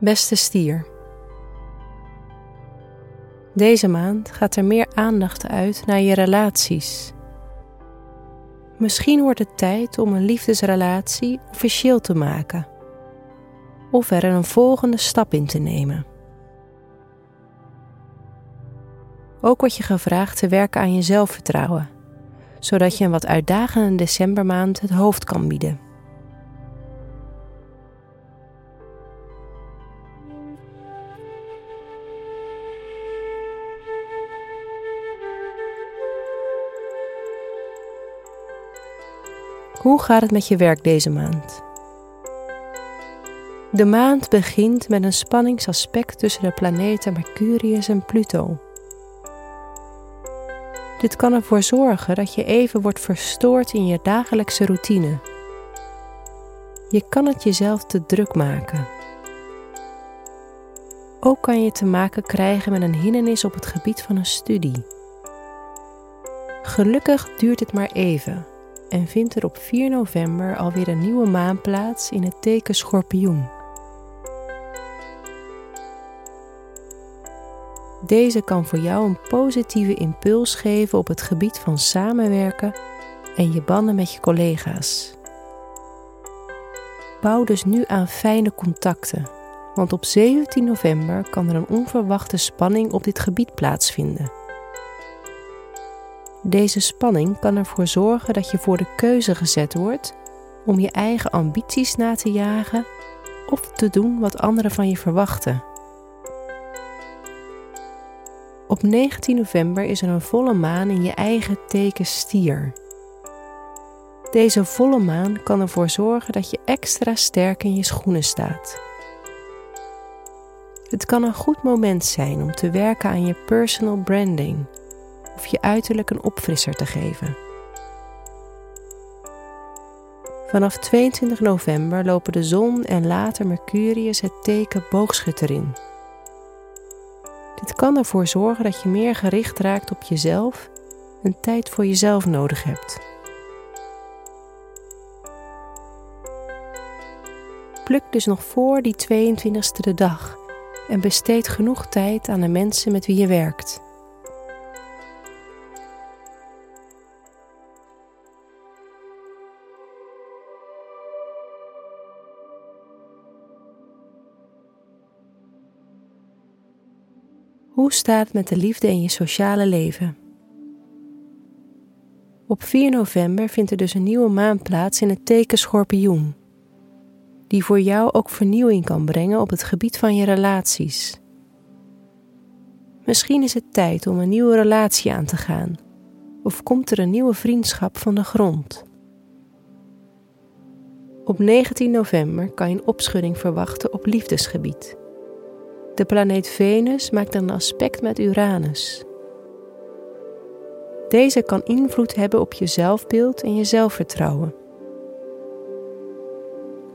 Beste stier. Deze maand gaat er meer aandacht uit naar je relaties. Misschien wordt het tijd om een liefdesrelatie officieel te maken of er een volgende stap in te nemen. Ook wordt je gevraagd te werken aan je zelfvertrouwen, zodat je een wat uitdagende decembermaand het hoofd kan bieden. Hoe gaat het met je werk deze maand? De maand begint met een spanningsaspect tussen de planeten Mercurius en Pluto. Dit kan ervoor zorgen dat je even wordt verstoord in je dagelijkse routine. Je kan het jezelf te druk maken. Ook kan je te maken krijgen met een hindernis op het gebied van een studie. Gelukkig duurt dit maar even en vindt er op 4 november alweer een nieuwe maan plaats in het teken Schorpioen. Deze kan voor jou een positieve impuls geven op het gebied van samenwerken en je banden met je collega's. Bouw dus nu aan fijne contacten, want op 17 november kan er een onverwachte spanning op dit gebied plaatsvinden. Deze spanning kan ervoor zorgen dat je voor de keuze gezet wordt om je eigen ambities na te jagen of te doen wat anderen van je verwachten. Op 19 november is er een volle maan in je eigen teken stier. Deze volle maan kan ervoor zorgen dat je extra sterk in je schoenen staat. Het kan een goed moment zijn om te werken aan je personal branding of je uiterlijk een opfrisser te geven. Vanaf 22 november lopen de zon en later Mercurius het teken boogschutter in. Dit kan ervoor zorgen dat je meer gericht raakt op jezelf en tijd voor jezelf nodig hebt. Pluk dus nog voor die 22e de dag en besteed genoeg tijd aan de mensen met wie je werkt. Hoe staat het met de liefde in je sociale leven? Op 4 november vindt er dus een nieuwe maan plaats in het teken Schorpioen, die voor jou ook vernieuwing kan brengen op het gebied van je relaties. Misschien is het tijd om een nieuwe relatie aan te gaan, of komt er een nieuwe vriendschap van de grond. Op 19 november kan je een opschudding verwachten op liefdesgebied. De planeet Venus maakt een aspect met Uranus. Deze kan invloed hebben op je zelfbeeld en je zelfvertrouwen.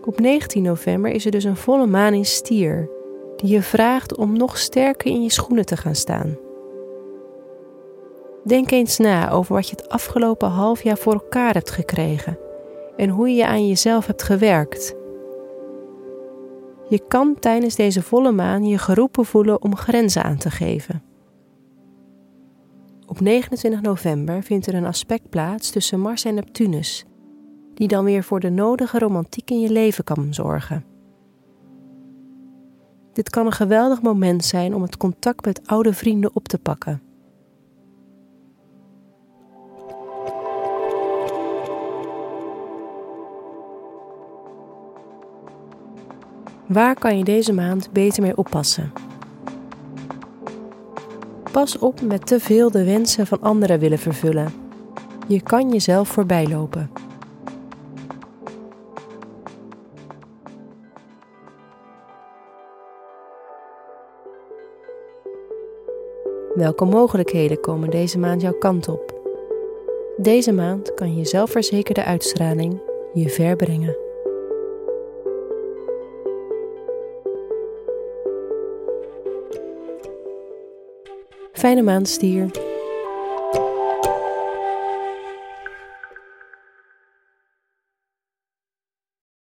Op 19 november is er dus een volle maan in stier, die je vraagt om nog sterker in je schoenen te gaan staan. Denk eens na over wat je het afgelopen half jaar voor elkaar hebt gekregen en hoe je aan jezelf hebt gewerkt je kan tijdens deze volle maan je geroepen voelen om grenzen aan te geven. Op 29 november vindt er een aspect plaats tussen Mars en Neptunus, die dan weer voor de nodige romantiek in je leven kan zorgen. Dit kan een geweldig moment zijn om het contact met oude vrienden op te pakken. Waar kan je deze maand beter mee oppassen? Pas op met te veel de wensen van anderen willen vervullen. Je kan jezelf voorbij lopen. Welke mogelijkheden komen deze maand jouw kant op? Deze maand kan je zelfverzekerde uitstraling je ver brengen. Fijne maand, stier.